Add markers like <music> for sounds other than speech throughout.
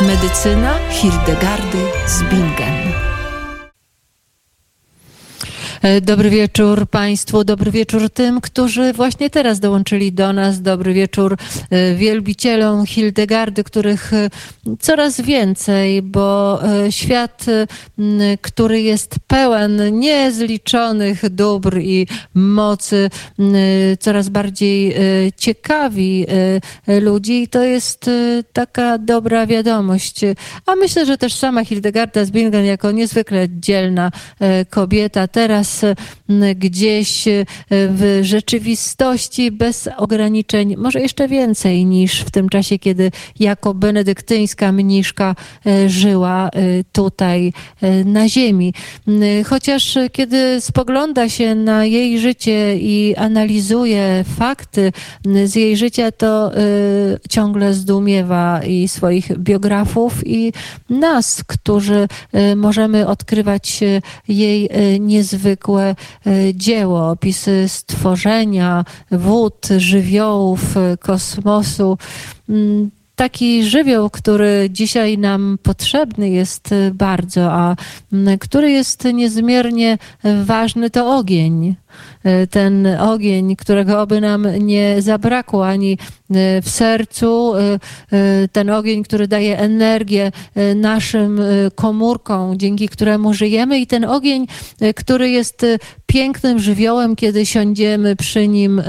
Medycyna Hildegardy z Bingen. E, dobry wieczór Państwu, dobry wieczór tym, którzy właśnie teraz dołączyli do nas. Dobry wieczór e, wielbicielom Hildegardy, których e, coraz więcej, bo świat, który jest pełen niezliczonych dóbr i mocy, coraz bardziej ciekawi ludzi to jest taka dobra wiadomość. A myślę, że też sama Hildegarda z Bingen jako niezwykle dzielna kobieta teraz tas eh, gdzieś e, w rzeczywistości bez ograniczeń, może jeszcze więcej niż w tym czasie, kiedy jako benedyktyńska mniszka e, żyła e, tutaj na ziemi. Chociaż kiedy spogląda się na jej życie i analizuje fakty z jej życia, to ciągle zdumiewa i swoich biografów i nas, którzy możemy odkrywać jej niezwykłe dzieło, opisy stworzenia, wód, żywiołów, e, kosmosu. Mm, taki żywioł, który dzisiaj nam potrzebny jest bardzo, a który jest niezmiernie ważny, to ogień. E, ten ogień, którego oby nam nie zabrakło ani e, w sercu, e, ten ogień, który daje energię naszym komórkom, dzięki któremu żyjemy, i ten ogień, który jest pięknym żywiołem, kiedy siądziemy przy nim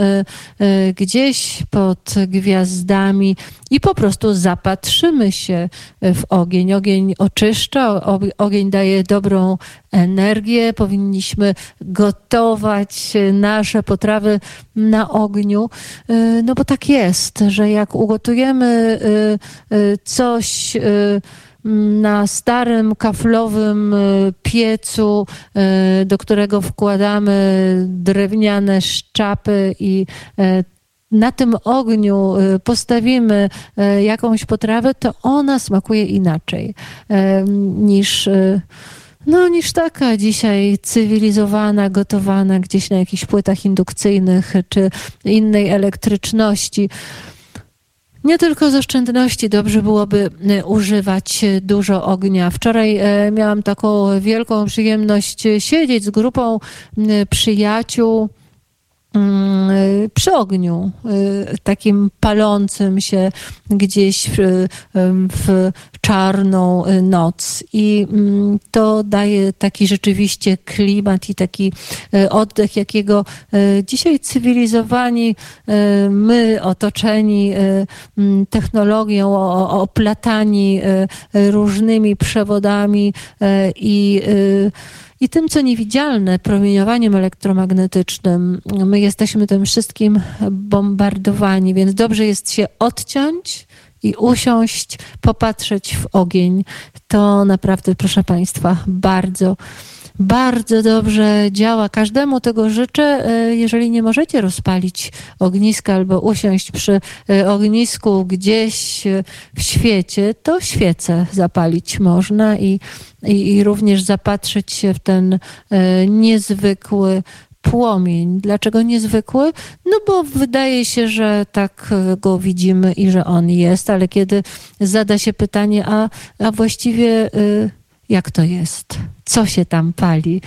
gdzieś pod gwiazdami i po prostu zapatrzymy się w ogień. Ogień oczyszcza, ogień daje dobrą energię. Powinniśmy gotować nasze potrawy na ogniu, y, no bo tak jest, że jak ugotujemy y, y, coś na starym kaflowym piecu, do którego wkładamy drewniane szczapy i na tym ogniu postawimy jakąś potrawę, to ona smakuje inaczej niż no, niż taka dzisiaj cywilizowana, gotowana gdzieś na jakichś płytach indukcyjnych czy innej elektryczności. Nie tylko z oszczędności dobrze byłoby e, używać dużo ognia. Wczoraj e, miałam taką wielką przyjemność siedzieć z grupą przyjaciół Mm, przy ogniu, y, takim palącym się gdzieś w, w, czarną y, noc. I mm, to daje taki rzeczywiście klimat i taki y, oddech, jakiego dzisiaj cywilizowani, my otoczeni mm, technologią, oplatani różnymi przewodami i i tym, co niewidzialne, promieniowaniem elektromagnetycznym. My jesteśmy tym wszystkim bombardowani, więc dobrze jest się odciąć i usiąść, popatrzeć w ogień. To naprawdę, proszę Państwa, bardzo bardzo dobrze działa. Każdemu tego życzę. E, jeżeli nie możecie rozpalić ogniska albo usiąść przy e, ognisku gdzieś e, w świecie, to świecę zapalić można i, i, i również zapatrzyć się w ten niezwykły płomień. Dlaczego niezwykły? No bo wydaje się, że tak go widzimy i że on jest, ale kiedy zada się pytanie, a, a właściwie jak to jest? Co się tam pali?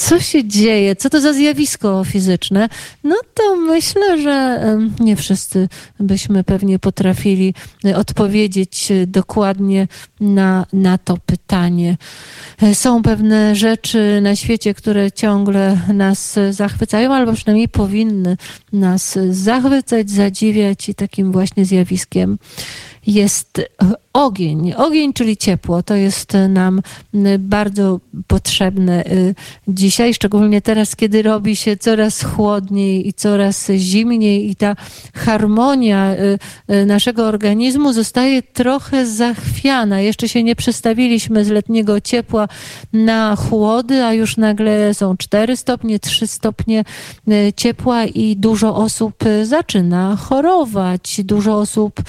Co się dzieje? Co to za zjawisko fizyczne? No to myślę, że nie wszyscy byśmy pewnie potrafili e, odpowiedzieć e, dokładnie na, na to pytanie. E, są pewne rzeczy na świecie, które ciągle nas zachwycają, albo przynajmniej powinny nas zachwycać, zadziwiać i takim właśnie zjawiskiem jest ogień. Ogień, czyli ciepło, to jest nam bardzo potrzebne y, dzisiaj, szczególnie teraz, kiedy robi się coraz chłodniej i coraz zimniej i ta harmonia naszego organizmu zostaje trochę zachwiana. Jeszcze się nie przestawiliśmy z letniego ciepła na chłody, a już nagle są 4 stopnie, 3 stopnie ciepła i dużo osób zaczyna chorować, dużo osób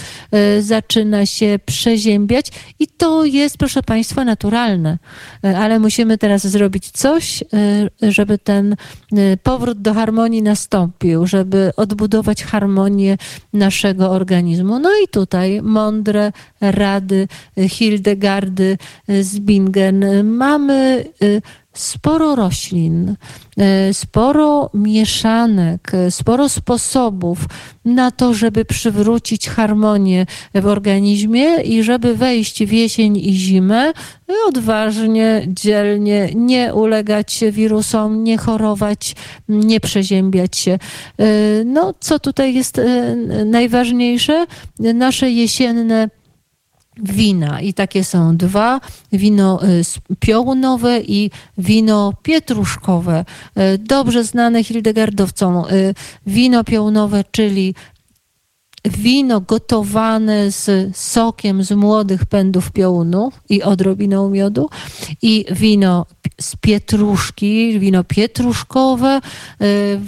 zaczyna się prze przeziębiać i to jest, proszę Państwa, naturalne. Ale musimy teraz zrobić coś, żeby ten powrót do harmonii nastąpił, żeby odbudować harmonię naszego organizmu. No i tutaj mądre rady Hildegardy z Bingen. Mamy sporo roślin, e, sporo mieszanek, e, sporo sposobów na to, żeby przywrócić harmonię w organizmie i żeby wejść w jesień i zimę odważnie, dzielnie, nie ulegać wirusom, nie chorować, nie przeziębiać się. E, no, co tutaj jest najważniejsze? Nasze jesienne wina i takie są dwa, wino y, piołunowe i wino pietruszkowe. Y, dobrze znane Hildegardowcom. Y, wino piołunowe, czyli wino gotowane z sokiem z młodych pędów piołunu i odrobiną miodu i wino z pietruszki, wino pietruszkowe, y,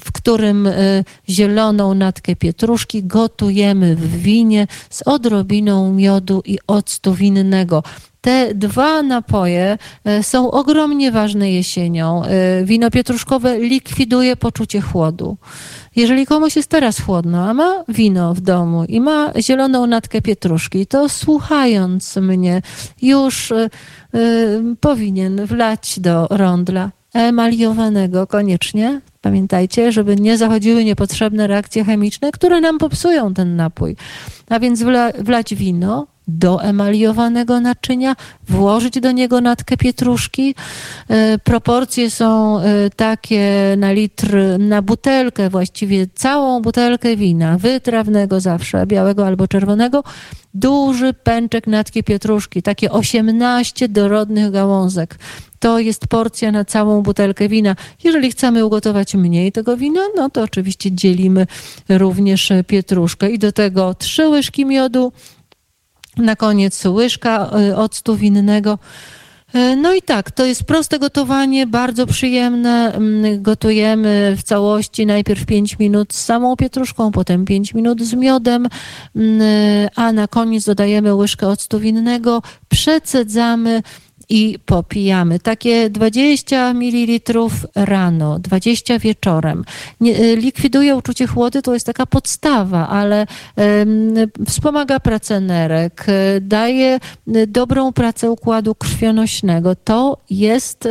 w którym y, zieloną natkę pietruszki gotujemy w winie z odrobiną miodu i octu winnego. Te dwa napoje y, są ogromnie ważne jesienią. Wino pietruszkowe likwiduje poczucie chłodu. Jeżeli komuś jest teraz chłodno, a ma wino w domu i ma zieloną natkę pietruszki, to słuchając mnie już y, y, powinien wlać do rondla emaliowanego koniecznie. Pamiętajcie, żeby nie zachodziły niepotrzebne reakcje chemiczne, które nam popsują ten napój. A więc wla, wlać wino, do emaliowanego naczynia, włożyć do niego natkę pietruszki. E, proporcje są e, takie na litr, na butelkę, właściwie całą butelkę wina, wytrawnego zawsze, białego albo czerwonego, duży pęczek natki pietruszki, takie 18 dorodnych gałązek. To jest porcja na całą butelkę wina. Jeżeli chcemy ugotować mniej tego wina, no to oczywiście dzielimy również pietruszkę i do tego trzy łyżki miodu, na koniec łyżka y, octu winnego. Y, no i tak, to jest proste gotowanie, bardzo przyjemne. Mm, gotujemy w całości najpierw 5 minut z samą pietruszką, potem 5 minut z miodem, mm, a na koniec dodajemy łyżkę octu winnego, przecedzamy i popijamy. Takie 20 ml rano, 20 wieczorem. Nie, y, likwiduje uczucie chłody, to jest taka podstawa, ale um, wspomaga pracę nerek, y, daje y, dobrą pracę układu krwionośnego. To jest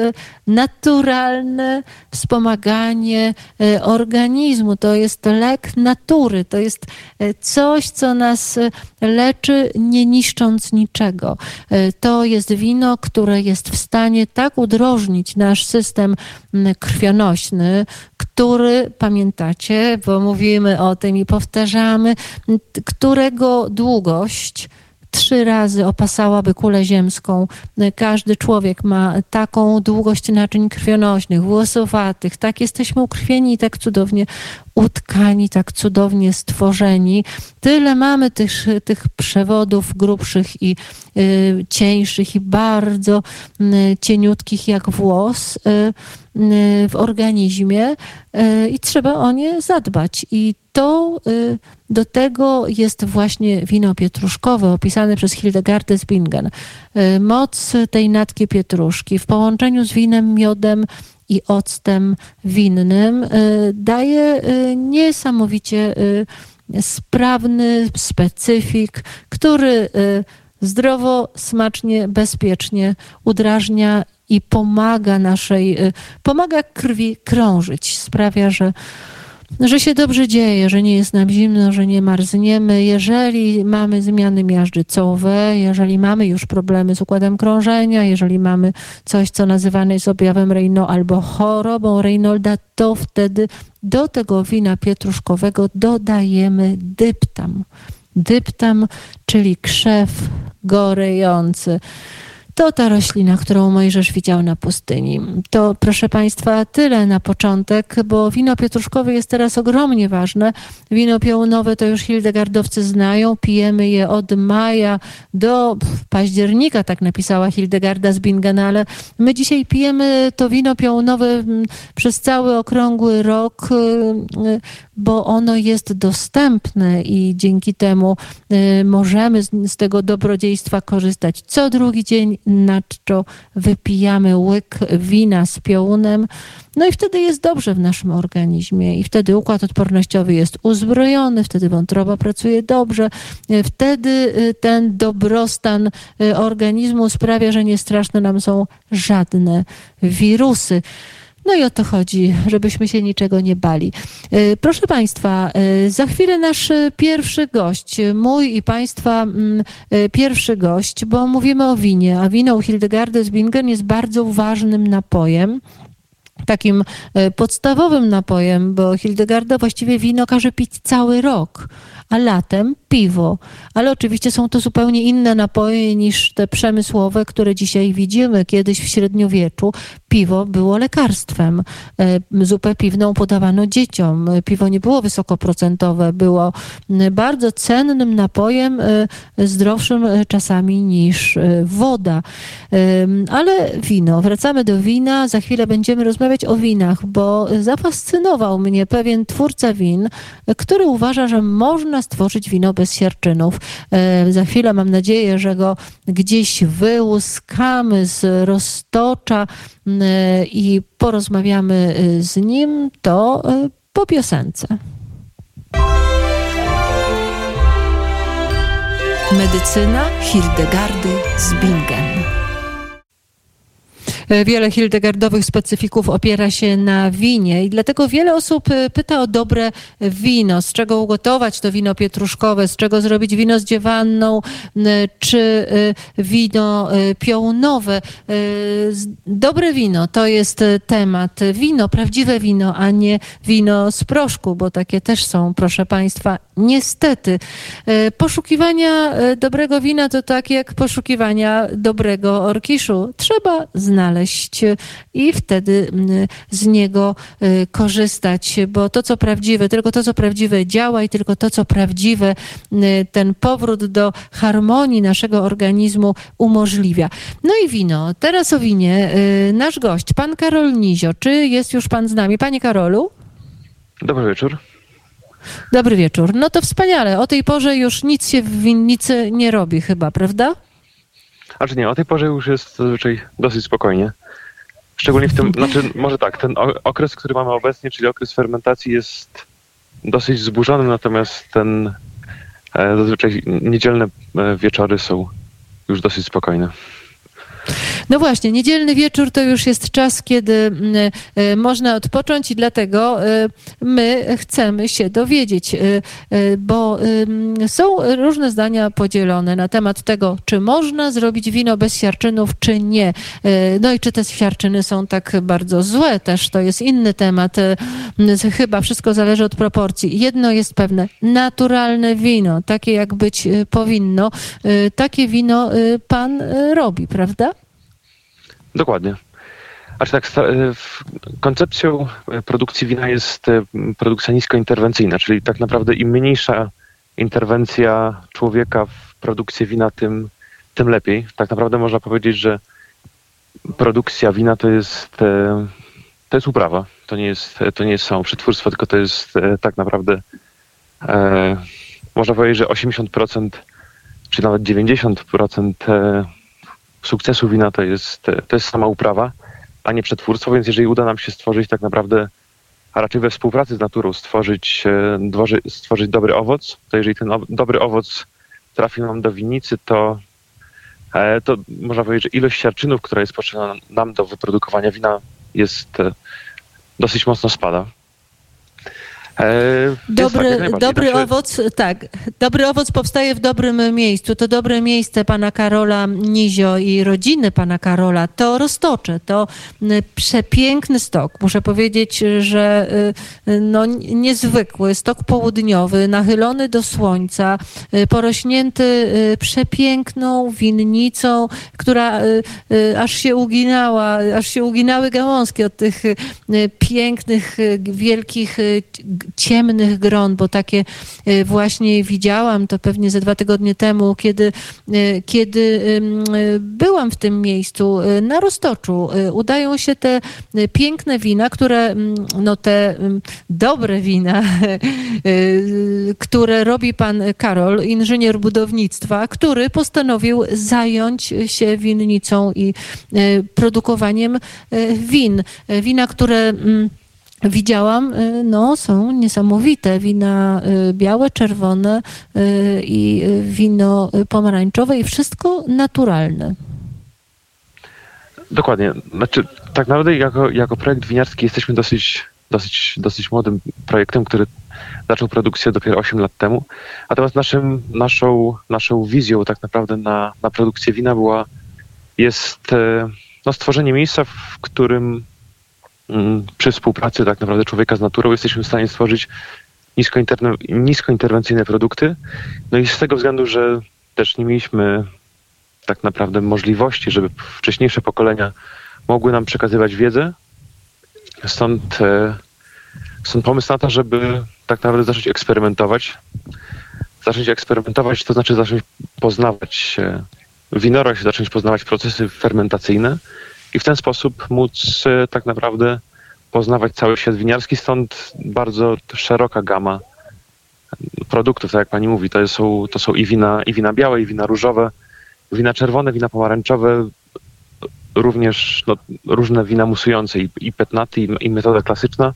naturalne wspomaganie organizmu, to jest lek natury, to jest coś, co nas leczy, nie niszcząc niczego. To jest wino, które które jest w stanie tak udrożnić nasz system mm, krwionośny, który, pamiętacie, bo mówimy o tym i powtarzamy, którego długość trzy razy opasałaby kulę ziemską. Każdy człowiek ma taką długość naczyń krwionośnych, włosowatych. Tak jesteśmy ukrwieni i tak cudownie utkani, tak cudownie stworzeni. Tyle mamy tych, tych przewodów grubszych i y, cieńszych i bardzo y, cieniutkich jak włos y, y w organizmie y, i trzeba o nie zadbać. I to y, do tego jest właśnie wino pietruszkowe opisane przez Hildegardę z Bingen. Moc tej natki pietruszki w połączeniu z winem, miodem i octem winnym daje niesamowicie sprawny specyfik, który zdrowo, smacznie, bezpiecznie udrażnia i pomaga naszej, pomaga krwi krążyć, sprawia, że że się dobrze dzieje, że nie jest nam zimno, że nie marzniemy. Jeżeli mamy zmiany miażdżycowe, jeżeli mamy już problemy z układem krążenia, jeżeli mamy coś, co nazywane jest objawem Reyno albo chorobą Reynolda, to wtedy do tego wina pietruszkowego dodajemy dyptam. Dyptam, czyli krzew gorejący. To ta roślina, którą Mojżesz widział na pustyni. To proszę Państwa, tyle na początek, bo wino pietruszkowe jest teraz ogromnie ważne. Wino piołunowe to już hildegardowcy znają, pijemy je od maja do października, tak napisała Hildegarda z Bingen, ale my dzisiaj pijemy to wino piołunowe mm, przez cały okrągły rok, y, y, bo ono jest dostępne i dzięki temu y, możemy z tego dobrodziejstwa korzystać. Co drugi dzień na czczo wypijamy łyk wina z piołunem, no i wtedy jest dobrze w naszym organizmie i wtedy układ odpornościowy jest uzbrojony, wtedy wątroba pracuje dobrze, wtedy ten dobrostan organizmu sprawia, że nie straszne nam są żadne wirusy. No i o to chodzi, żebyśmy się niczego nie bali. E, proszę Państwa, e, za chwilę nasz pierwszy gość, mój i Państwa mm, e, pierwszy gość, bo mówimy o winie, a wino u Hildegardy z Bingen jest bardzo ważnym napojem takim podstawowym napojem, bo Hildegarda właściwie wino każe pić cały rok a latem piwo. Ale oczywiście są to zupełnie inne napoje niż te przemysłowe, które dzisiaj widzimy. Kiedyś w średniowieczu piwo było lekarstwem. E, zupę piwną podawano dzieciom. Piwo nie było wysokoprocentowe, było bardzo cennym napojem, e, zdrowszym czasami niż e, woda. Ale wino, wracamy do wina. Za chwilę będziemy rozmawiać o winach, bo zafascynował mnie pewien twórca win, który uważa, że można stworzyć wino bez sierczynów. E, za chwilę mam nadzieję, że go gdzieś wyłuskamy z roztocza e, i porozmawiamy e, z nim, to po piosence. Medycyna Hildegardy z Bingen. E, wiele hildegardowych specyfików opiera się na winie i dlatego wiele osób e, pyta o dobre wino, z czego ugotować to wino pietruszkowe, z czego zrobić wino z dziewanną, czy e, wino piołunowe. Dobre wino to jest temat. Wino, prawdziwe wino, a nie wino z proszku, bo takie też są, proszę Państwa, niestety. Poszukiwania dobrego wina to tak jak poszukiwania dobrego orkiszu. Trzeba znaleźć znaleźć i wtedy mm, z niego y, korzystać, bo to, co prawdziwe, tylko to, co prawdziwe działa i tylko to, co prawdziwe, y, ten powrót do harmonii naszego organizmu umożliwia. No i wino. Teraz o winie. Y, nasz gość, pan Karol Nizio. Czy jest już pan z nami? Panie Karolu? Dobry wieczór. Dobry wieczór. No to wspaniale. O tej porze już nic się w winnicy nie robi chyba, prawda? A czy nie, o tej porze już jest zazwyczaj dosyć spokojnie. Szczególnie w tym, <laughs> znaczy może tak, ten okres, który mamy obecnie, czyli okres fermentacji jest dosyć zburzony, natomiast ten e, zazwyczaj niedzielne e, wieczory są już dosyć spokojne. No właśnie, niedzielny wieczór to już jest czas, kiedy mm, e, można odpocząć i dlatego e, my chcemy się dowiedzieć, e, bo są różne zdania podzielone na temat tego, czy można zrobić wino bez siarczynów, czy nie. No i czy te siarczyny są tak bardzo złe, też to jest inny temat. Chyba wszystko zależy od proporcji. Jedno jest pewne, naturalne wino, takie jak być powinno, takie wino pan robi, prawda? Dokładnie. Aż tak, e, koncepcją e, produkcji wina jest e, produkcja niskointerwencyjna, czyli tak naprawdę im mniejsza interwencja człowieka w produkcję wina, tym, tym lepiej. Tak naprawdę można powiedzieć, że produkcja wina to jest, to jest uprawa. To nie jest, to nie jest samo przetwórstwo, tylko to jest tak naprawdę e, można powiedzieć, że 80% czy nawet 90% sukcesu wina to jest, to jest sama uprawa, a nie przetwórstwo, więc jeżeli uda nam się stworzyć tak naprawdę, a raczej we współpracy z naturą stworzyć, e, stworzyć dobry owoc, to jeżeli ten dobry owoc trafi nam do winnicy, to, e, to można powiedzieć, że ilość siarczynów, która jest potrzebna nam do wyprodukowania wina jest e, dosyć mocno spada. E, dobry, tak, dobry znaczy... owoc, tak. Dobry owoc powstaje w dobrym miejscu. To dobre miejsce pana Karola Nizio i rodziny pana Karola to Roztocze. To przepiękny stok. Muszę powiedzieć, że y, no, niezwykły. Stok południowy, nachylony do słońca, y, porośnięty y, przepiękną winnicą, która aż się uginała, aż się uginały gałązki od tych pięknych, wielkich ciemnych gron, bo takie e, właśnie widziałam to pewnie ze dwa tygodnie temu, kiedy, e, kiedy byłam w tym miejscu na Roztoczu. Udają się te piękne wina, które, no te dobre wina, <laughs> które robi pan Karol, inżynier budownictwa, który postanowił zająć się winnicą i produkowaniem win. Wina, które widziałam, y, no są niesamowite. Wina y, białe, czerwone y, i wino pomarańczowe i wszystko naturalne. Dokładnie. Znaczy, tak naprawdę jako, jako projekt winiarski jesteśmy dosyć, dosyć, dosyć młodym projektem, który zaczął produkcję dopiero 8 lat temu. Natomiast naszym, naszą, naszą wizją tak naprawdę na, na produkcję wina była jest no, stworzenie miejsca, w którym przy współpracy tak naprawdę człowieka z naturą jesteśmy w stanie stworzyć niskointerwencyjne produkty. No i z tego względu, że też nie mieliśmy tak naprawdę możliwości, żeby wcześniejsze pokolenia mogły nam przekazywać wiedzę. Stąd, e, stąd pomysł na to, żeby tak naprawdę zacząć eksperymentować. Zacząć eksperymentować, to znaczy zacząć poznawać winorość, zacząć poznawać procesy fermentacyjne i w ten sposób móc e, tak naprawdę poznawać cały świat winiarski, stąd bardzo szeroka gama produktów, tak jak pani mówi, to są, to są i wina, i wina białe, i wina różowe, wina czerwone, wina pomarańczowe, również no, różne wina musujące, i, i petnaty, i, i metoda klasyczna.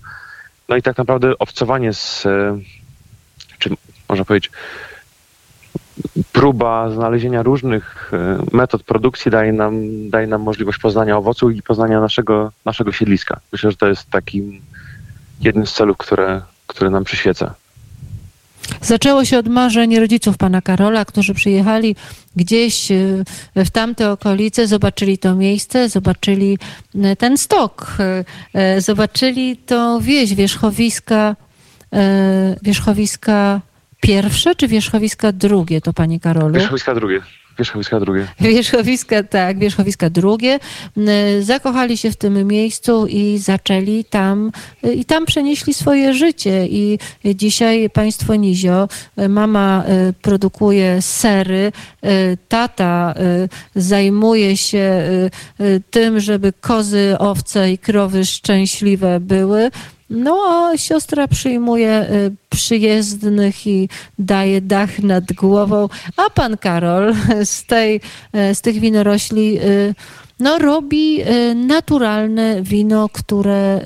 No i tak naprawdę obcowanie z, e, czy można powiedzieć, próba znalezienia różnych e, metod produkcji daje nam, daje nam możliwość poznania owocu i poznania naszego, naszego siedliska. Myślę, że to jest takim jednym z celów, które, które nam przyświeca. Zaczęło się od marzeń rodziców pana Karola, którzy przyjechali gdzieś e, w tamte okolice, zobaczyli to miejsce, zobaczyli e, ten stok, zobaczyli to wieś wierzchowiska, wierzchowiska pierwsze czy wierzchowiska drugie to Panie Karolu? Wierzchowiska drugie. Wierzchowiska drugie. Wierzchowiska, tak, wierzchowiska drugie. Zakochali się w tym miejscu i zaczęli tam, i tam przenieśli swoje życie. I dzisiaj państwo Nizio, mama e, produkuje sery, e, tata e, zajmuje się tym, żeby kozy, owce i krowy szczęśliwe były. No a siostra przyjmuje y, przyjezdnych i daje dach nad głową, a pan Karol <laughs> z, tej, y, z tych winorośli y, no, robi naturalne wino, które,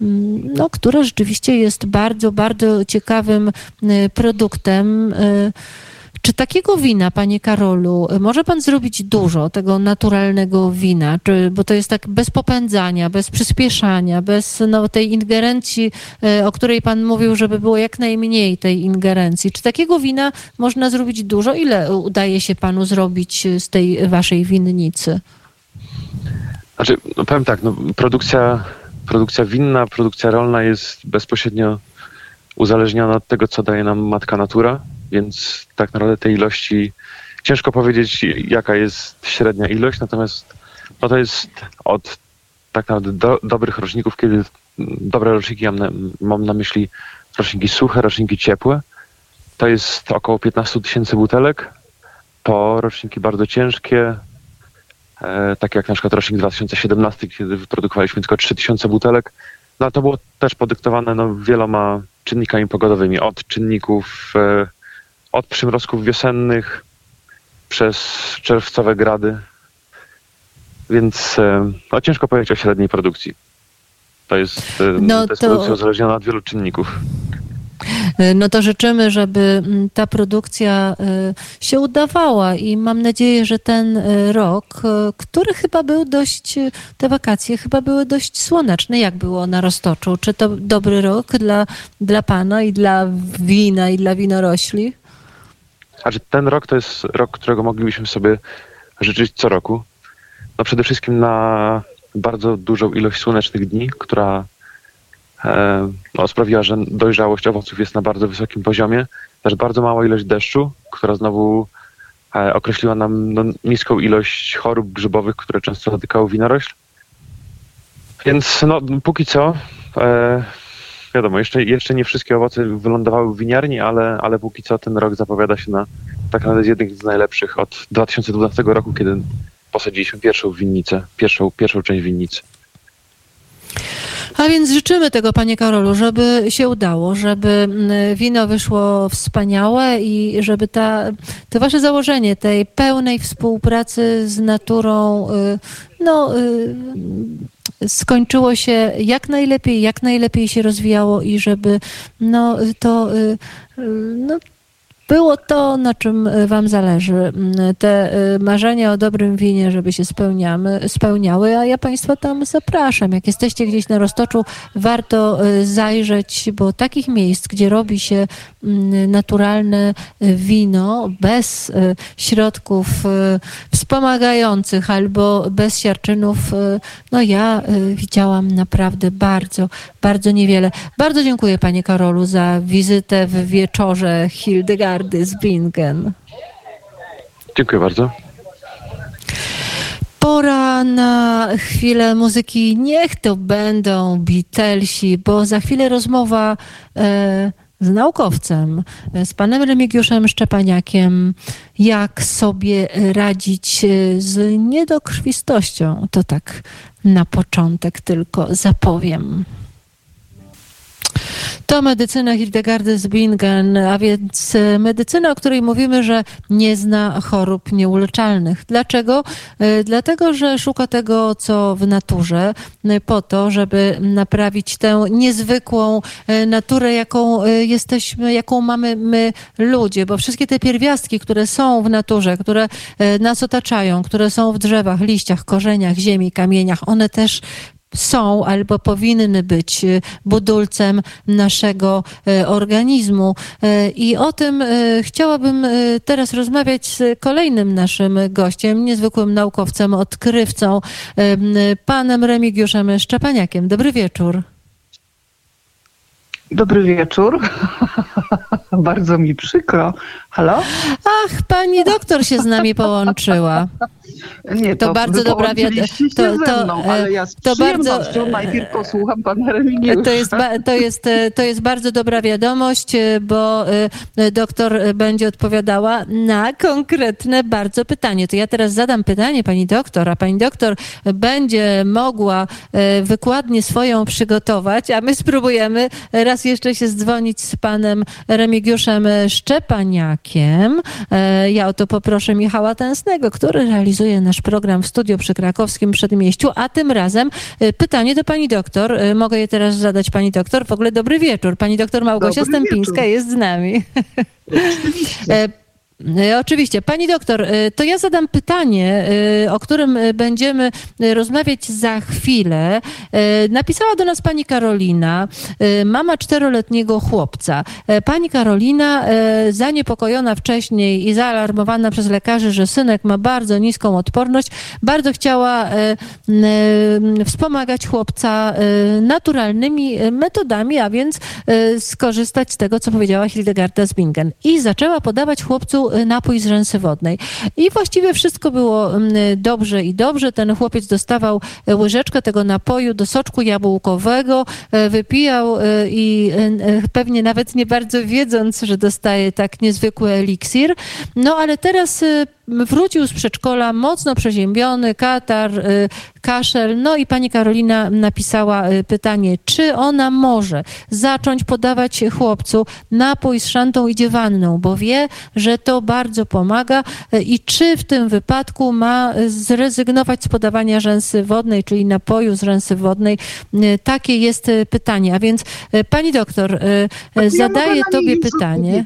mm, no, które rzeczywiście jest bardzo, bardzo ciekawym produktem. Czy takiego wina, panie Karolu, może pan zrobić dużo tego naturalnego wina? Czy, bo to jest tak bez popędzania, bez przyspieszania, bez no, tej ingerencji, e, o której pan mówił, żeby było jak najmniej tej ingerencji. Czy takiego wina można zrobić dużo? Ile udaje się panu zrobić z tej waszej winnicy? Znaczy, no powiem tak, no, produkcja, produkcja winna, produkcja rolna jest bezpośrednio uzależniona od tego, co daje nam matka natura więc tak naprawdę tej ilości ciężko powiedzieć, jaka jest średnia ilość, natomiast no to jest od tak naprawdę do, dobrych roczników, kiedy dobre roczniki mam na, mam na myśli roczniki suche, roczniki ciepłe. To jest około 15 tysięcy butelek. Po roczniki bardzo ciężkie, e, takie jak na przykład rocznik 2017, kiedy wyprodukowaliśmy tylko 3000 butelek. No to było też podyktowane no, wieloma czynnikami pogodowymi, od czynników e, od przymrozków wiosennych przez czerwcowe grady. Więc e, no, ciężko powiedzieć o średniej produkcji. To jest, e, no to jest to... produkcja uzależniona od wielu czynników. No to życzymy, żeby mm, ta produkcja się udawała i mam nadzieję, że ten rok, który chyba był dość, te wakacje chyba były dość słoneczne. Jak było na Roztoczu? Czy to dobry rok dla, dla Pana i dla wina i dla winorośli? Znaczy ten rok to jest rok, którego moglibyśmy sobie życzyć co roku. No przede wszystkim na bardzo dużą ilość słonecznych dni, która e, no, sprawiła, że dojrzałość owoców jest na bardzo wysokim poziomie. Też bardzo mała ilość deszczu, która znowu e, określiła nam no, niską ilość chorób grzybowych, które często dotykały winorośl. Więc no, póki co e, wiadomo, jeszcze, jeszcze nie wszystkie owoce wylądowały w winiarni, ale, ale póki co ten rok zapowiada się na tak naprawdę jednych z najlepszych od 2012 roku, kiedy posadziliśmy pierwszą winnicę, pierwszą, pierwszą część winnicy. A więc życzymy tego, panie Karolu, żeby się udało, żeby mm, wino wyszło wspaniałe i żeby ta, to wasze założenie tej pełnej współpracy z naturą, y, no, y, skończyło się jak najlepiej, jak najlepiej się rozwijało i żeby no, to y, no, było to, na czym e, Wam zależy. Mm, te e, marzenia o dobrym winie, żeby się spełniamy, spełniały, a ja Państwa tam zapraszam. Jak jesteście gdzieś na Roztoczu, warto e, zajrzeć, bo takich miejsc, gdzie robi się mm, naturalne wino bez środków wspomagających albo bez siarczynów, no ja widziałam naprawdę bardzo, bardzo niewiele. Bardzo dziękuję Panie Karolu za wizytę w wieczorze Hildegard z Bingen. Dziękuję bardzo. Pora na chwilę muzyki. Niech to będą Beatlesi, bo za chwilę rozmowa e, z naukowcem, e, z panem Remigiuszem Szczepaniakiem, jak sobie radzić e, z niedokrwistością. To tak na początek tylko zapowiem. To medycyna Hildegardy z Bingen, a więc e, medycyna, o której mówimy, że nie zna chorób nieuleczalnych. Dlaczego? E, dlatego, że szuka tego, co w naturze, e, po to, żeby naprawić tę niezwykłą naturę, jaką jesteśmy, jaką mamy my ludzie, bo wszystkie te pierwiastki, które są w naturze, które nas otaczają, które są w drzewach, liściach, korzeniach, ziemi, kamieniach, one też są albo powinny być y, budulcem naszego y, organizmu. Y, I o tym chciałabym teraz rozmawiać z kolejnym naszym gościem, niezwykłym naukowcem, odkrywcą, panem Remigiuszem Szczepaniakiem. Dobry wieczór. Dobry wieczór. <laughs> Bardzo mi przykro. Halo? Ach, pani doktor się z nami połączyła. Nie, to, to bardzo dobra wiadomość. To, to, mną, ale ja to bardzo najpierw posłucham pana Remigiusza. To jest, to, jest, to jest bardzo dobra wiadomość, bo e, doktor będzie odpowiadała na konkretne bardzo pytanie. To ja teraz zadam pytanie pani doktor, a pani doktor będzie mogła e, wykładnie swoją przygotować, a my spróbujemy raz jeszcze się zdzwonić z panem Remigiuszem Szczepaniakiem. E, ja o to poproszę Michała Tęsnego, który realizuje nasz program w studio przy krakowskim przedmieściu, a tym razem e, pytanie do pani doktor. E, mogę je teraz zadać pani doktor. W ogóle dobry wieczór. Pani doktor Małgosia dobry Stępińska wieczór. jest z nami. <laughs> Oczywiście. E, oczywiście. Pani doktor, e, to ja zadam pytanie, e, o którym będziemy rozmawiać za chwilę. Napisała do nas pani Karolina, mama czteroletniego chłopca. Pani Karolina, zaniepokojona wcześniej i zaalarmowana przez lekarzy, że synek ma bardzo niską odporność, bardzo chciała wspomagać chłopca naturalnymi metodami, a więc skorzystać z tego, co powiedziała Hildegarda Zbingen. I zaczęła podawać chłopcu Y, napój z rzęsy wodnej. I właściwie wszystko było mm, dobrze i dobrze. Ten chłopiec dostawał e, łyżeczkę tego napoju do soczku jabłkowego, e, wypijał e, i pewnie nawet nie bardzo wiedząc, że dostaje tak niezwykły eliksir. No ale teraz wrócił z przedszkola mocno przeziębiony, katar, kaszel. No i pani Karolina napisała pytanie, czy ona może zacząć podawać chłopcu napój z szantą i dziewanną, bo wie, że to bardzo pomaga i czy w tym wypadku ma zrezygnować z podawania rzęsy wodnej, czyli napoju z rzęsy wodnej. Takie jest pytanie. A więc pani doktor, zadaję tobie pytanie.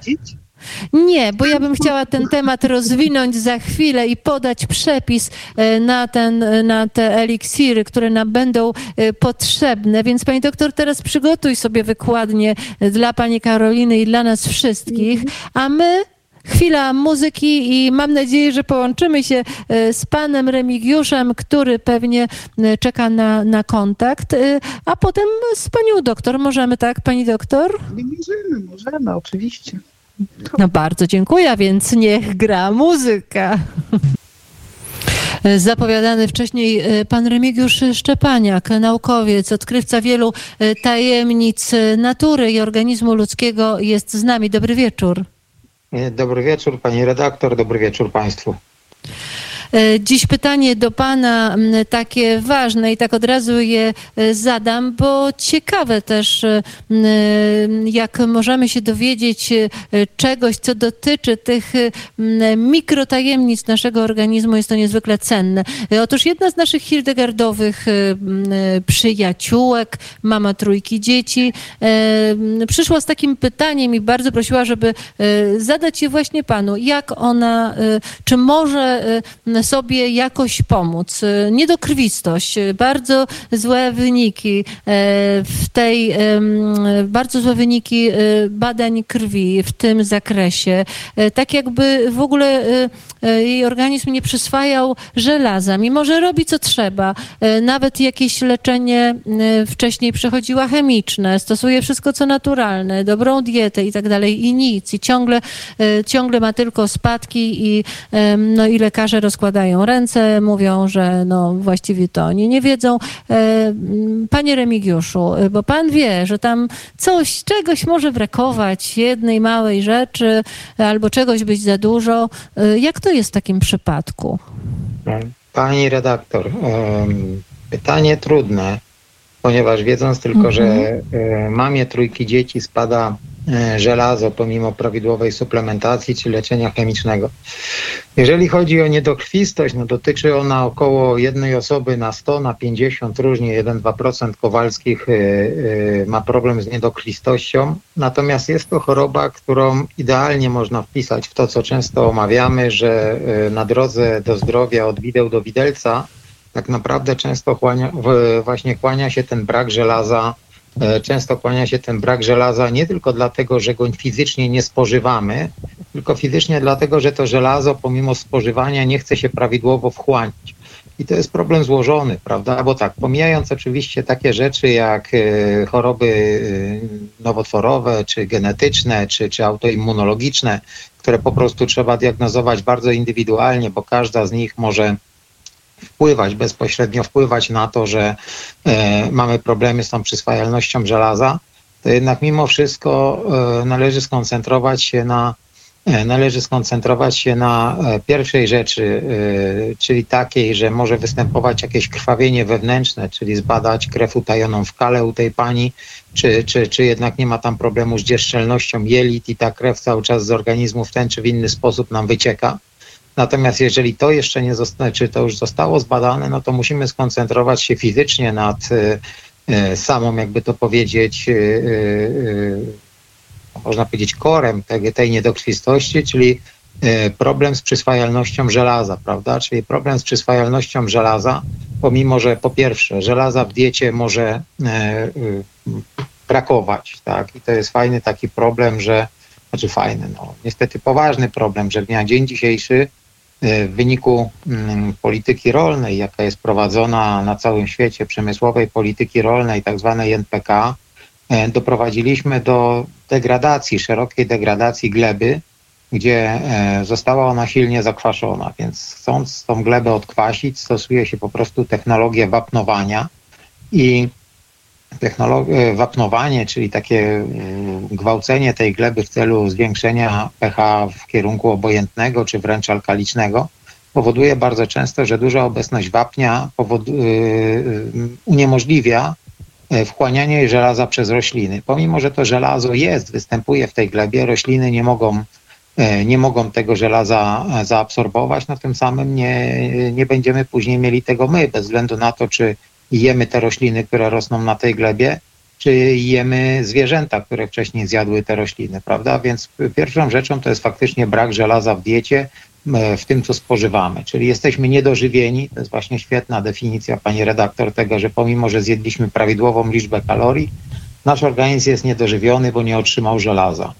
Nie, bo ja bym chciała ten temat rozwinąć za chwilę i podać przepis e, na, ten, na te eliksiry, które nam będą e, potrzebne. Więc pani doktor, teraz przygotuj sobie wykładnię dla pani Karoliny i dla nas wszystkich, a my chwila muzyki i mam nadzieję, że połączymy się e, z panem Remigiuszem, który pewnie czeka na, na kontakt, a potem z panią doktor. Możemy, tak, pani doktor? Możemy, możemy, oczywiście. No bardzo dziękuję, a więc niech gra muzyka. <laughs> Zapowiadany wcześniej e, pan Remigiusz Szczepaniak, naukowiec, odkrywca wielu e, tajemnic natury i organizmu ludzkiego jest z nami. Dobry wieczór. Dobry wieczór pani redaktor, dobry wieczór państwu. E, dziś pytanie do Pana takie ważne i tak od razu je e, zadam, bo ciekawe też, e, jak możemy się dowiedzieć czegoś, co dotyczy tych mikrotajemnic naszego organizmu, jest to niezwykle cenne. Otóż jedna z naszych hildegardowych przyjaciółek, mama trójki dzieci, przyszła z takim pytaniem i bardzo prosiła, żeby zadać je właśnie Panu. Jak ona, czy może sobie jakoś pomóc. Niedokrwistość, bardzo złe wyniki e, w tej, bardzo złe wyniki e, badań krwi w tym zakresie. E, tak jakby w ogóle jej organizm nie przyswajał żelaza, mimo że robi co trzeba. Nawet jakieś leczenie wcześniej przechodziła chemiczne, stosuje wszystko co naturalne, dobrą dietę i tak dalej i nic. I ciągle, ciągle ma tylko spadki i, no, i lekarze rozkładają składają ręce, mówią, że no właściwie to oni nie wiedzą. E, panie Remigiuszu, e, bo pan wie, że tam coś, czegoś może brakować, jednej małej rzeczy, albo czegoś być za dużo. E, jak to jest w takim przypadku? Pani redaktor, pytanie trudne, ponieważ wiedząc tylko, mhm. że mamie trójki dzieci spada E, żelazo pomimo prawidłowej suplementacji czy leczenia chemicznego. Jeżeli chodzi o niedokrwistość, no dotyczy ona około jednej osoby na 100, na 50, różnie 1-2% Kowalskich e, e, ma problem z niedokrwistością. Natomiast jest to choroba, którą idealnie można wpisać w to, co często omawiamy, że na drodze do zdrowia od wideł do widelca tak naprawdę często chłania, właśnie kłania się ten brak żelaza E, często kłania się ten brak żelaza nie tylko dlatego, że go fizycznie nie spożywamy, tylko fizycznie dlatego, że to żelazo pomimo spożywania nie chce się prawidłowo wchłaniać. I to jest problem złożony, prawda? Bo tak, pomijając oczywiście takie rzeczy jak e, choroby e, nowotworowe, czy genetyczne, czy, czy autoimmunologiczne, które po prostu trzeba diagnozować bardzo indywidualnie, bo każda z nich może wpływać, bezpośrednio wpływać na to, że e, mamy problemy z tą przyswajalnością żelaza, to jednak mimo wszystko e, należy skoncentrować się na e, należy skoncentrować się na e, pierwszej rzeczy, e, czyli takiej, że może występować jakieś krwawienie wewnętrzne, czyli zbadać krew utajoną w kale u tej pani, czy, czy, czy jednak nie ma tam problemu z dzierżczelnością jelit i ta krew cały czas z organizmu w ten czy w inny sposób nam wycieka. Natomiast jeżeli to jeszcze nie zostało, czy to już zostało zbadane, no to musimy skoncentrować się fizycznie nad y, y, samą, jakby to powiedzieć, y, można powiedzieć, korem tej, tej niedokrwistości, czyli problem z przyswajalnością żelaza, prawda? Czyli problem z przyswajalnością żelaza, pomimo że po pierwsze żelaza w diecie może brakować, tak? I to jest fajny taki problem, że, znaczy fajny, no niestety poważny problem, że na dzień dzisiejszy w wyniku mm, polityki rolnej, jaka jest prowadzona na całym świecie, przemysłowej polityki rolnej, tak zwanej NPK, e, doprowadziliśmy do degradacji, szerokiej degradacji gleby, gdzie e, została ona silnie zakwaszona, więc chcąc tą glebę odkwasić, stosuje się po prostu technologię wapnowania i wapnowanie, czyli takie gwałcenie tej gleby w celu zwiększenia pH w kierunku obojętnego czy wręcz alkalicznego, powoduje bardzo często, że duża obecność wapnia uniemożliwia wchłanianie żelaza przez rośliny. Pomimo, że to żelazo jest, występuje w tej glebie, rośliny nie mogą E, nie mogą tego żelaza e, zaabsorbować, no tym samym nie, nie będziemy później mieli tego my, bez względu na to, czy jemy te rośliny, które rosną na tej glebie, czy jemy zwierzęta, które wcześniej zjadły te rośliny, prawda? Więc pierwszą rzeczą to jest faktycznie brak żelaza w diecie, e, w tym, co spożywamy. Czyli jesteśmy niedożywieni, to jest właśnie świetna definicja, pani redaktor, tego, że pomimo, że zjedliśmy prawidłową liczbę kalorii, nasz organizm jest niedożywiony, bo nie otrzymał żelaza.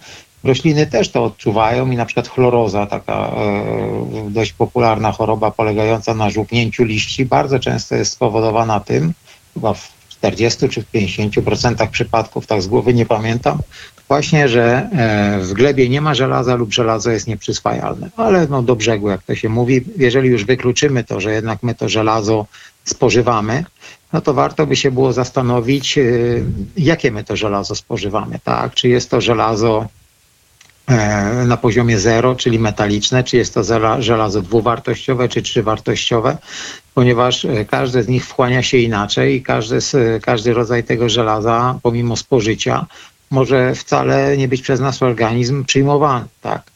Rośliny też to odczuwają i na przykład chloroza, taka e, dość popularna choroba polegająca na żółknięciu liści, bardzo często jest spowodowana tym, chyba w 40 czy w 50% przypadków, tak z głowy nie pamiętam, właśnie, że e, w glebie nie ma żelaza lub żelazo jest nieprzyswajalne. Ale no do brzegu, jak to się mówi, jeżeli już wykluczymy to, że jednak my to żelazo spożywamy, no to warto by się było zastanowić, e, jakie my to żelazo spożywamy, tak? Czy jest to żelazo na poziomie zero, czyli metaliczne, czy jest to żelazo dwuwartościowe, czy trzywartościowe, ponieważ e, każde z nich wchłania się inaczej i każdy, każdy rodzaj tego żelaza, pomimo spożycia, może wcale nie być przez nasz organizm przyjmowany. Tak?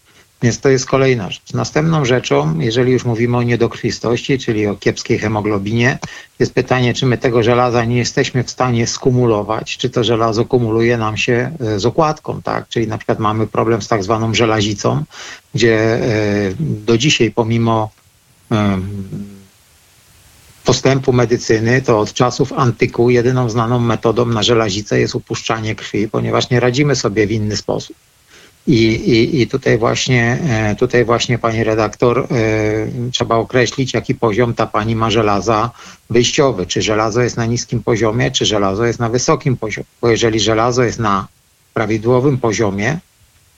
Więc to jest kolejna rzecz. Następną rzeczą, jeżeli już mówimy o niedokrwistości, czyli o kiepskiej hemoglobinie, jest pytanie, czy my tego żelaza nie jesteśmy w stanie skumulować, czy to żelazo kumuluje nam się e, z okładką, tak? Czyli na przykład mamy problem z tak zwaną żelazicą, gdzie e, do dzisiaj pomimo postępu medycyny, to od czasów antyku jedyną znaną metodą na żelazicę jest upuszczanie krwi, ponieważ nie radzimy sobie w inny sposób. I, i, I tutaj właśnie, e, tutaj właśnie pani redaktor, e, trzeba określić, jaki poziom ta pani ma żelaza wyjściowy. Czy żelazo jest na niskim poziomie, czy żelazo jest na wysokim poziomie. Bo jeżeli żelazo jest na prawidłowym poziomie,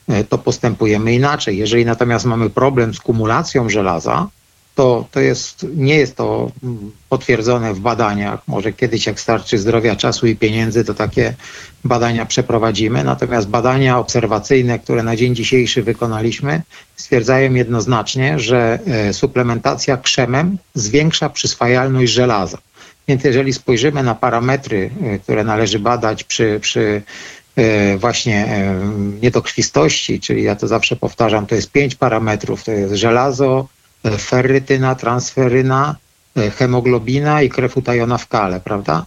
e, to postępujemy inaczej. Jeżeli natomiast mamy problem z kumulacją żelaza, to, to jest, nie jest to potwierdzone w badaniach. Może kiedyś, jak starczy zdrowia, czasu i pieniędzy, to takie badania przeprowadzimy. Natomiast badania obserwacyjne, które na dzień dzisiejszy wykonaliśmy, stwierdzają jednoznacznie, że e, suplementacja krzemem zwiększa przyswajalność żelaza. Więc jeżeli spojrzymy na parametry, e, które należy badać przy, przy e, właśnie niedokrwistości, czyli ja to zawsze powtarzam, to jest pięć parametrów, to jest żelazo, ferrytyna, transferyna, e, hemoglobina i krew utajona w kale, prawda?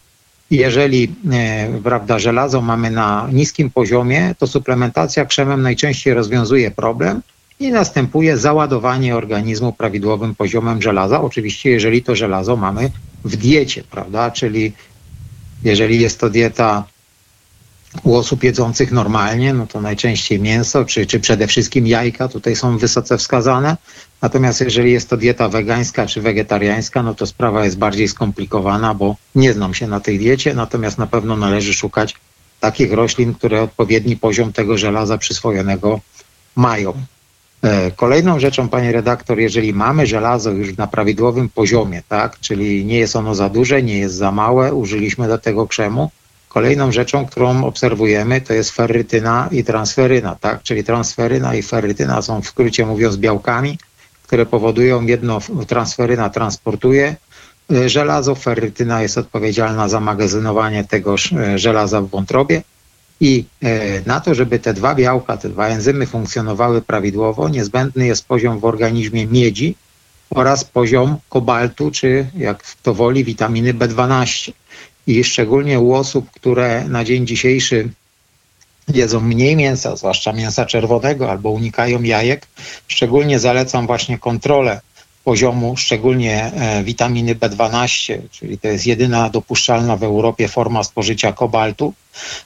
Jeżeli e, prawda, żelazo mamy na niskim poziomie, to suplementacja krzemem najczęściej rozwiązuje problem i następuje załadowanie organizmu prawidłowym poziomem żelaza. Oczywiście, jeżeli to żelazo mamy w diecie, prawda? Czyli jeżeli jest to dieta u osób jedzących normalnie, no to najczęściej mięso, czy, czy przede wszystkim jajka tutaj są wysoce wskazane. Natomiast jeżeli jest to dieta wegańska czy wegetariańska, no to sprawa jest bardziej skomplikowana, bo nie znam się na tej diecie, natomiast na pewno należy szukać takich roślin, które odpowiedni poziom tego żelaza przyswojonego mają. E, kolejną rzeczą, panie redaktor, jeżeli mamy żelazo już na prawidłowym poziomie, tak, czyli nie jest ono za duże, nie jest za małe, użyliśmy do tego krzemu, Kolejną rzeczą, którą obserwujemy, to jest ferrytyna i transferyna, tak? Czyli transferyna i ferrytyna są w skrócie mówiąc białkami, które powodują jedno, transferyna transportuje e, żelazo, ferrytyna jest odpowiedzialna za magazynowanie tegoż e, żelaza w wątrobie i e, na to, żeby te dwa białka, te dwa enzymy funkcjonowały prawidłowo, niezbędny jest poziom w organizmie miedzi oraz poziom kobaltu, czy jak to woli, witaminy B12 i szczególnie u osób, które na dzień dzisiejszy jedzą mniej mięsa, zwłaszcza mięsa czerwonego, albo unikają jajek, szczególnie zalecam właśnie kontrolę poziomu szczególnie e, witaminy B12, czyli to jest jedyna dopuszczalna w Europie forma spożycia kobaltu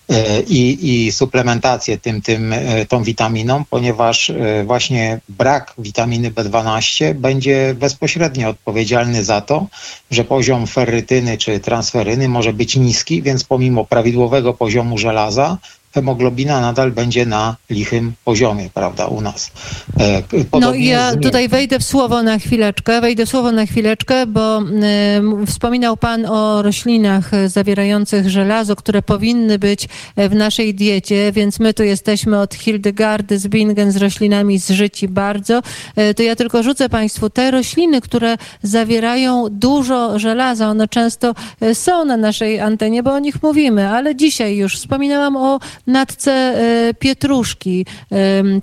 e, i, i suplementację tym, tym, e, tą witaminą, ponieważ właśnie brak witaminy B12 będzie bezpośrednio odpowiedzialny za to, że poziom ferrytyny czy transferyny może być niski, więc pomimo prawidłowego poziomu żelaza hemoglobina nadal będzie na lichym poziomie, prawda, u nas. E, no i ja tutaj wejdę w słowo na chwileczkę, wejdę w słowo na chwileczkę, bo y, wspominał Pan o roślinach zawierających żelazo, które powinny być w naszej diecie, więc my tu jesteśmy od Hildegardy z Bingen z roślinami z życi bardzo. Y, to ja tylko rzucę Państwu te rośliny, które zawierają dużo żelaza, one często są na naszej antenie, bo o nich mówimy, ale dzisiaj już wspominałam o natce e, pietruszki.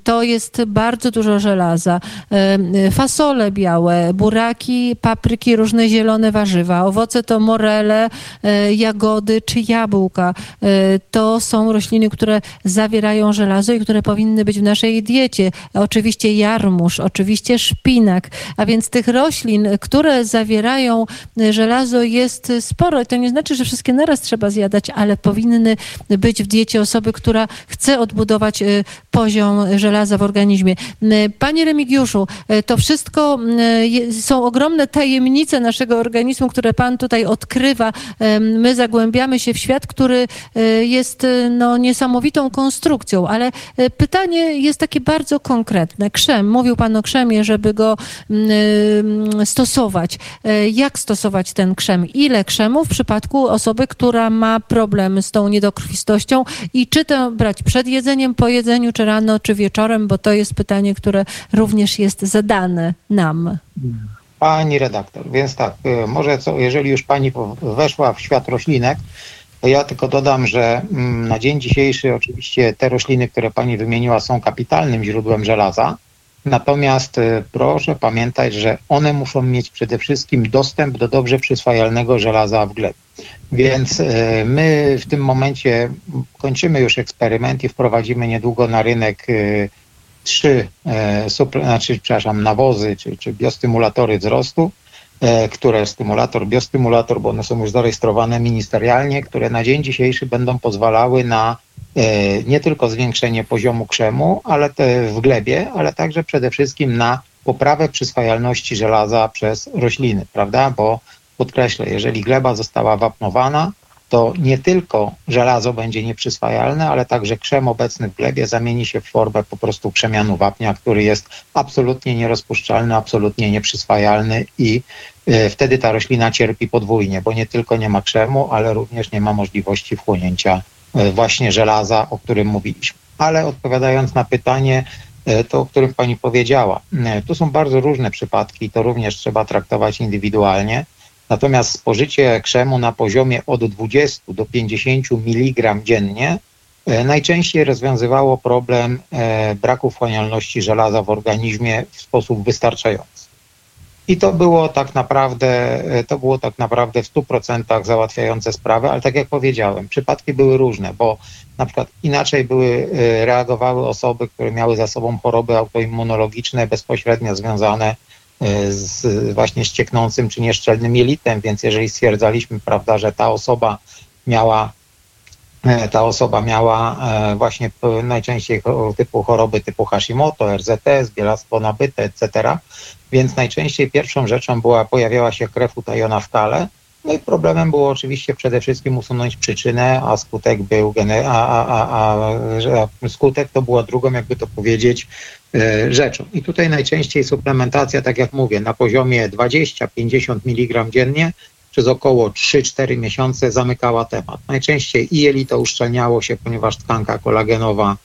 To jest bardzo dużo żelaza. Fasole białe, buraki, papryki, różne zielone warzywa. Owoce to morele, e, jagody czy jabłka. E, to są rośliny, które zawierają żelazo i które powinny być w naszej diecie. Oczywiście jarmuż, oczywiście szpinak, a więc tych roślin, które zawierają żelazo jest sporo. To nie znaczy, że wszystkie naraz trzeba zjadać, ale powinny być w diecie osoby, która chce odbudować y, poziom żelaza w organizmie. Y, panie Remigiuszu, y, to wszystko są ogromne tajemnice naszego organizmu, które Pan tutaj odkrywa. My zagłębiamy się w świat, który jest no, niesamowitą konstrukcją, ale pytanie jest takie bardzo konkretne. Krzem, mówił Pan o krzemie, żeby go stosować. Jak stosować ten krzem? Ile krzemu w przypadku osoby, która ma problem z tą niedokrwistością i czy to brać przed jedzeniem, po jedzeniu, czy rano, czy wieczorem, bo to jest pytanie, które również jest zadane nam. Pani redaktor, więc tak, y, może co, jeżeli już pani weszła w świat roślinek, to ja tylko dodam, że mm, na dzień dzisiejszy oczywiście te rośliny, które pani wymieniła, są kapitalnym źródłem żelaza. Natomiast y, proszę pamiętać, że one muszą mieć przede wszystkim dostęp do dobrze przyswajalnego żelaza w glebie. Więc y, my w tym momencie kończymy już eksperyment i wprowadzimy niedługo na rynek y, trzy, znaczy, przepraszam, nawozy czy, czy biostymulatory wzrostu, które stymulator, biostymulator, bo one są już zarejestrowane ministerialnie, które na dzień dzisiejszy będą pozwalały na E, nie tylko zwiększenie poziomu krzemu ale w glebie, ale także przede wszystkim na poprawę przyswajalności żelaza przez rośliny, prawda? Bo podkreślę, jeżeli gleba została wapnowana, to nie tylko żelazo będzie nieprzyswajalne, ale także krzem obecny w glebie zamieni się w formę po prostu krzemianu wapnia, który jest absolutnie nierozpuszczalny, absolutnie nieprzyswajalny i e, wtedy ta roślina cierpi podwójnie, bo nie tylko nie ma krzemu, ale również nie ma możliwości wchłonięcia E, właśnie żelaza, o którym mówiliśmy. Ale odpowiadając na pytanie, e, to o którym pani powiedziała, e, tu są bardzo różne przypadki to również trzeba traktować indywidualnie. Natomiast spożycie krzemu na poziomie od 20 do 50 mg dziennie najczęściej rozwiązywało problem braku wchłanialności żelaza w organizmie w sposób wystarczający. I to było tak naprawdę, to było tak naprawdę w 100% załatwiające sprawę, ale tak jak powiedziałem, przypadki były różne, bo na przykład inaczej były, e, reagowały osoby, które miały za sobą choroby autoimmunologiczne bezpośrednio związane e, z właśnie ścieknącym czy nieszczelnym jelitem, więc jeżeli stwierdzaliśmy, prawda, że ta osoba miała e, ta osoba miała właśnie najczęściej typu choroby typu Hashimoto, RZS, bielactwo nabyte, etc., więc najczęściej pierwszą rzeczą była, pojawiała się krew utajona w kale. No i problemem było oczywiście przede wszystkim usunąć przyczynę, a skutek był, a, a, a, a skutek to była drugą, jakby to powiedzieć, e, rzeczą. I tutaj najczęściej suplementacja, tak jak mówię, na poziomie 20-50 mg dziennie przez około 3-4 miesiące zamykała temat. Najczęściej i jelito uszczelniało się, ponieważ tkanka kolagenowa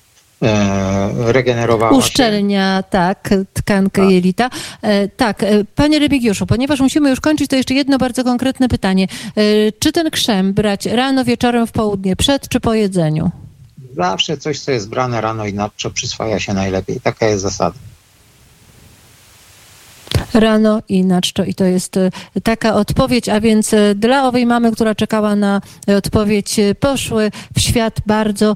E, regenerowała Uszczelnia, się. tak, tkankę tak. jelita. E, tak, e, panie Remigiuszu, ponieważ musimy już kończyć, to jeszcze jedno bardzo konkretne pytanie. Czy ten krzem brać rano, wieczorem, w południe, przed czy po jedzeniu? Zawsze coś, co jest brane rano i nadto przyswaja się najlepiej. Taka jest zasada rano i na. I to jest e, taka odpowiedź, a więc e, dla owej mamy, która czekała na odpowiedź, e, poszły w świat bardzo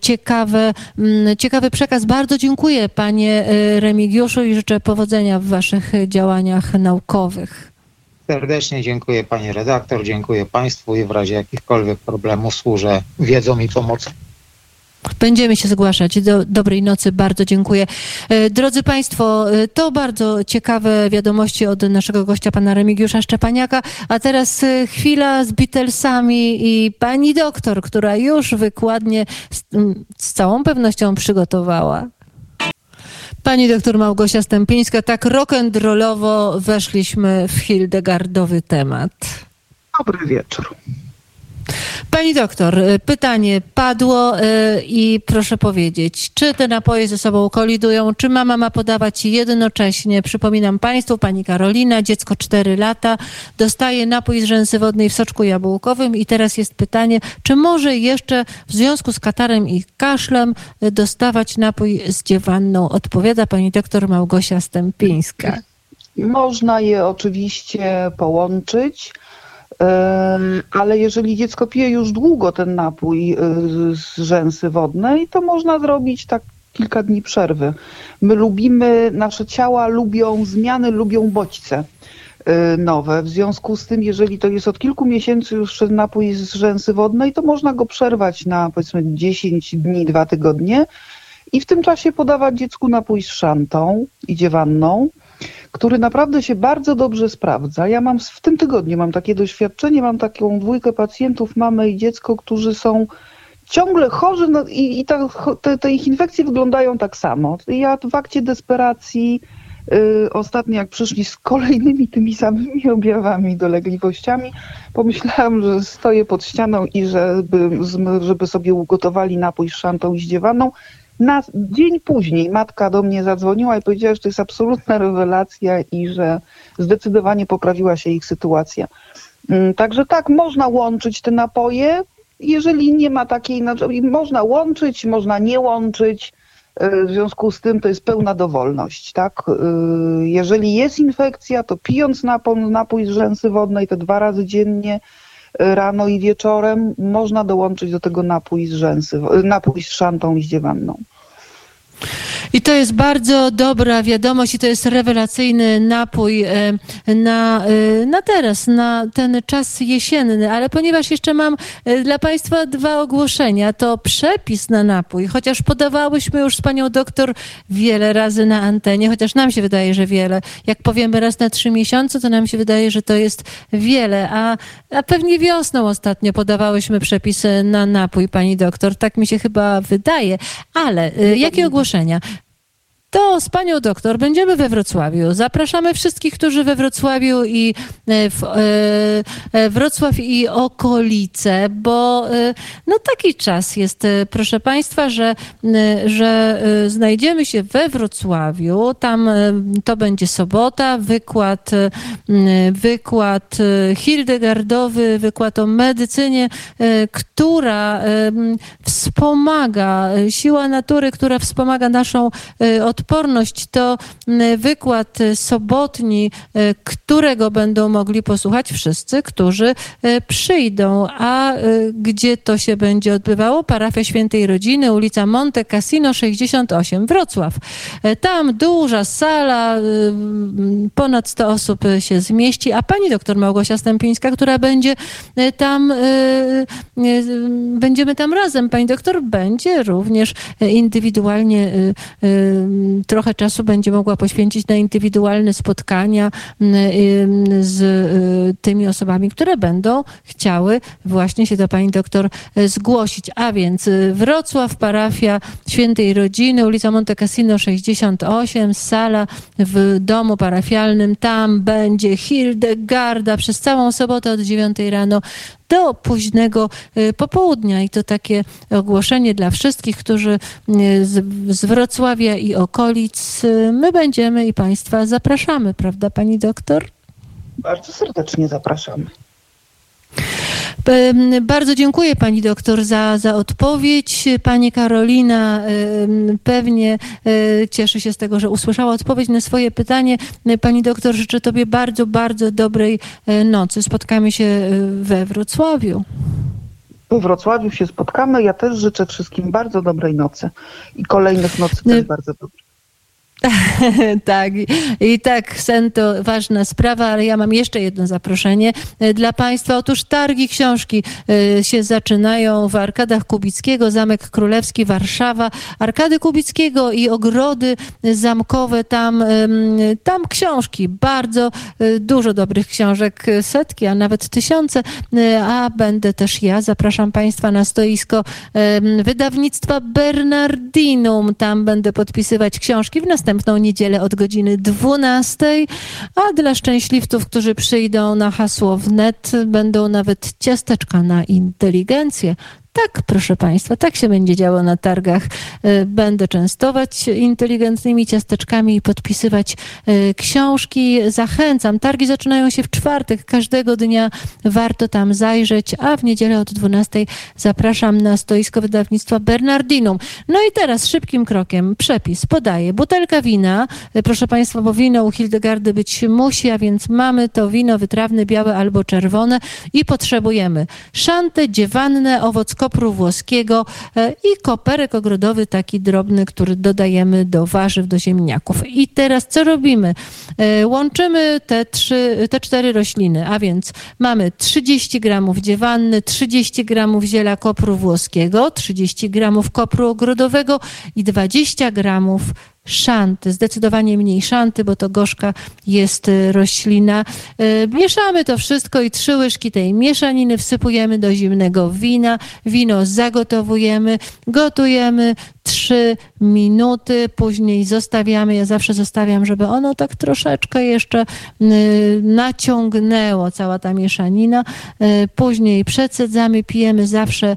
ciekawe, mm, ciekawy przekaz. Bardzo dziękuję panie Remigiuszu i życzę powodzenia w waszych działaniach naukowych. Serdecznie dziękuję pani redaktor, dziękuję państwu i w razie jakichkolwiek problemów służę wiedzą i pomocą. Będziemy się zgłaszać. Do, dobrej nocy, bardzo dziękuję. E, drodzy Państwo, e, to bardzo ciekawe wiadomości od naszego gościa, pana Remigiusza Szczepaniaka. A teraz e, chwila z Beatlesami i pani doktor, która już wykładnie z, z całą pewnością przygotowała. Pani doktor Małgosia Stępińska, tak rock'n'rollowo weszliśmy w Hildegardowy temat. Dobry wieczór. Pani doktor, y, pytanie padło y, i proszę powiedzieć, czy te napoje ze sobą kolidują, czy mama ma podawać jednocześnie? Przypominam Państwu, pani Karolina, dziecko 4 lata, dostaje napój z rzęsy wodnej w soczku jabłkowym i teraz jest pytanie, czy może jeszcze w związku z katarem i kaszlem y, dostawać napój z dziewanną? Odpowiada pani doktor Małgosia Stępińska. Można je oczywiście połączyć ale jeżeli dziecko pije już długo ten napój y, z rzęsy wodnej, to można zrobić tak kilka dni przerwy. My lubimy, nasze ciała lubią zmiany, lubią bodźce y, nowe. W związku z tym, jeżeli to jest od kilku miesięcy już napój z rzęsy wodnej, to można go przerwać na powiedzmy 10 dni, 2 tygodnie i w tym czasie podawać dziecku napój z szantą i dziewanną który naprawdę się bardzo dobrze sprawdza. Ja mam w tym tygodniu mam takie doświadczenie, mam taką dwójkę pacjentów, mamę i dziecko, którzy są ciągle chorzy no i, i ta, te, te, ich infekcje wyglądają tak samo. Ja w akcie desperacji yy, ostatnio jak przyszli z kolejnymi tymi samymi objawami, dolegliwościami, pomyślałam, że stoję pod ścianą i żeby, żeby sobie ugotowali napój z szantą i zdziewaną. Na dzień później matka do mnie zadzwoniła i powiedziała, że to jest absolutna rewelacja i że zdecydowanie poprawiła się ich sytuacja. Mm, także tak, można łączyć te napoje. Jeżeli nie ma takiej, znaczy, można łączyć, można nie łączyć. Y, w związku z tym to jest pełna dowolność, tak? Y, jeżeli jest infekcja, to pijąc napój, z rzęsy wodnej te dwa razy dziennie, rano i wieczorem można dołączyć do tego napój z rzęsy, napój z szantą i z dziewanną. I to jest bardzo dobra wiadomość i to jest rewelacyjny napój e, na, e, na teraz, na ten czas jesienny. Ale ponieważ jeszcze mam e, dla Państwa dwa ogłoszenia, to przepis na napój, chociaż podawałyśmy już z Panią doktor wiele razy na antenie, chociaż nam się wydaje, że wiele. Jak powiemy raz na trzy miesiące, to nam się wydaje, że to jest wiele. A, a pewnie wiosną ostatnio podawałyśmy przepisy na napój, Pani doktor. Tak mi się chyba wydaje. Ale jakie ogłoszenia? To z panią doktor będziemy we Wrocławiu. Zapraszamy wszystkich, którzy we Wrocławiu i e, w, e, e, Wrocław i okolice, bo no taki czas jest, proszę państwa, że, że znajdziemy się we Wrocławiu. Tam to będzie sobota, wykład, wykład Hildegardowy, wykład o medycynie, która wspomaga, siła natury, która wspomaga naszą od odporność to wykład sobotni, e, którego będą mogli posłuchać wszyscy, którzy e, przyjdą. A e, gdzie to się będzie odbywało? Parafia Świętej Rodziny, ulica Monte Cassino 68, Wrocław. Tam duża sala, ponad 100 osób się zmieści, a pani doktor Małgosia Stępińska, która będzie tam, będziemy tam razem. Pani doktor będzie również indywidualnie trochę czasu będzie mogła poświęcić na indywidualne spotkania mm, y, z y, tymi osobami, które będą chciały właśnie się do pani doktor y, zgłosić. A więc Wrocław, parafia Świętej Rodziny, ulica Monte Cassino 68, sala w domu parafialnym. Tam będzie Hildegarda przez całą sobotę od 9 rano do późnego y, popołudnia. I to takie ogłoszenie dla wszystkich, którzy y, z, z Wrocławia i okolic. My będziemy i Państwa zapraszamy, prawda, Pani doktor? Bardzo serdecznie zapraszamy. Bardzo dziękuję pani doktor za, za odpowiedź. Pani Karolina pewnie e, cieszy się z tego, że usłyszała odpowiedź na swoje pytanie. Pani doktor, życzę tobie bardzo, bardzo dobrej e, nocy. Spotkamy się e, we Wrocławiu. We Wrocławiu się spotkamy. Ja też życzę wszystkim bardzo dobrej nocy i kolejnych nocy też bardzo dobrych. <laughs> tak, i tak sen to ważna sprawa, ale ja mam jeszcze jedno zaproszenie e, dla Państwa. Otóż targi książki e, się zaczynają w Arkadach Kubickiego, Zamek Królewski, Warszawa. Arkady Kubickiego i ogrody zamkowe, tam, tam książki, bardzo e, dużo dobrych książek, setki, a nawet tysiące, a będę też ja. Zapraszam Państwa na stoisko wydawnictwa Bernardinum. Tam będę podpisywać książki w następnym następną niedzielę od godziny 12. A dla szczęśliwców, którzy przyjdą na hasło wnet, będą nawet ciasteczka na inteligencję. Tak, proszę Państwa, tak się będzie działo na targach. E, będę częstować inteligentnymi ciasteczkami i podpisywać e, książki. Zachęcam. Targi zaczynają się w czwartek. Każdego dnia warto tam zajrzeć, a w niedzielę od 12 zapraszam na stoisko wydawnictwa Bernardinum. No i teraz szybkim krokiem przepis podaję. Butelka wina, e, proszę Państwa, bo wino u Hildegardy być musi, a więc mamy to wino wytrawne, białe albo czerwone i potrzebujemy szantę, dziewanne, owoc kopru włoskiego e, i koperek ogrodowy taki drobny, który dodajemy do warzyw, do ziemniaków. I teraz co robimy? E, łączymy te, trzy, te cztery rośliny, a więc mamy 30 gramów dziewanny, 30 gramów ziela kopru włoskiego, 30 gramów kopru ogrodowego i 20 gramów szanty, zdecydowanie mniej szanty, bo to gorzka jest y, roślina. Y, mieszamy to wszystko i trzy łyżki tej mieszaniny wsypujemy do zimnego wina. Wino zagotowujemy, gotujemy trzy minuty, później zostawiamy, ja zawsze zostawiam, żeby ono tak troszeczkę jeszcze y, naciągnęło, cała ta mieszanina. Później przecedzamy, pijemy zawsze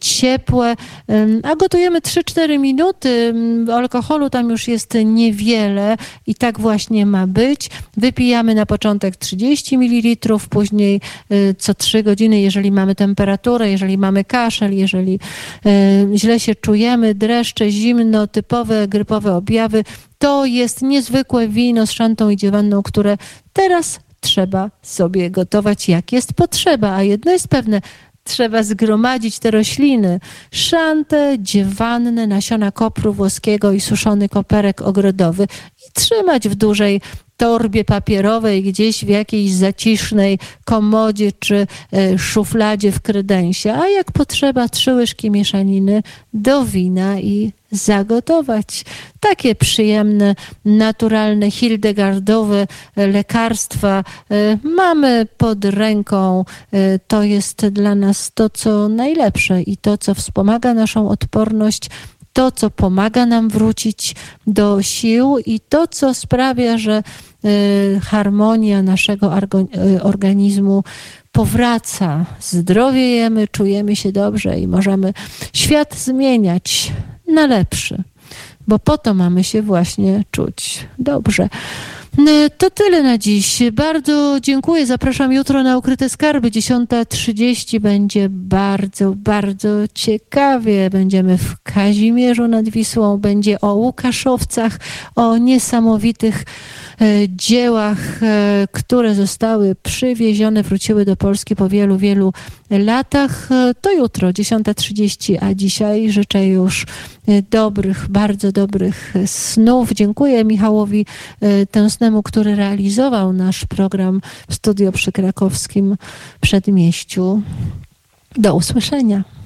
ciepłe, a gotujemy 3-4 minuty. Alkoholu tam już jest niewiele i tak właśnie ma być. Wypijamy na początek 30 ml, później y, co 3 godziny, jeżeli mamy temperaturę, jeżeli mamy kaszel, jeżeli y, źle się czujemy, dreszcze, zimno, typowe grypowe objawy, to jest niezwykłe wino z szantą i dziewanną, które teraz trzeba sobie gotować jak jest potrzeba. A jedno jest pewne, trzeba zgromadzić te rośliny. Szantę, dziewanne, nasiona kopru włoskiego i suszony koperek ogrodowy i trzymać w dużej torbie papierowej gdzieś w jakiejś zacisznej komodzie czy e, szufladzie w kredensie, a jak potrzeba trzy łyżki mieszaniny do wina i zagotować. Takie przyjemne, naturalne, hildegardowe lekarstwa e, mamy pod ręką. E, to jest dla nas to, co najlepsze i to, co wspomaga naszą odporność to, co pomaga nam wrócić do sił i to, co sprawia, że harmonia naszego y, organizmu powraca. Zdrowiejemy, czujemy się dobrze i możemy świat zmieniać na lepszy, bo po to mamy się właśnie czuć dobrze. E, to tyle na dziś. Bardzo dziękuję. Zapraszam jutro na Ukryte Skarby. 10.30 będzie bardzo, bardzo ciekawie. Będziemy w Kazimierzu nad Wisłą. Będzie o Łukaszowcach, o niesamowitych dziełach, e, które zostały przywiezione, wróciły do Polski po wielu, wielu latach. To jutro, 10.30, a dzisiaj życzę już dobrych, bardzo dobrych snów. Dziękuję Michałowi Tęsnemu, który realizował nasz program w studio przy krakowskim przedmieściu. Do usłyszenia.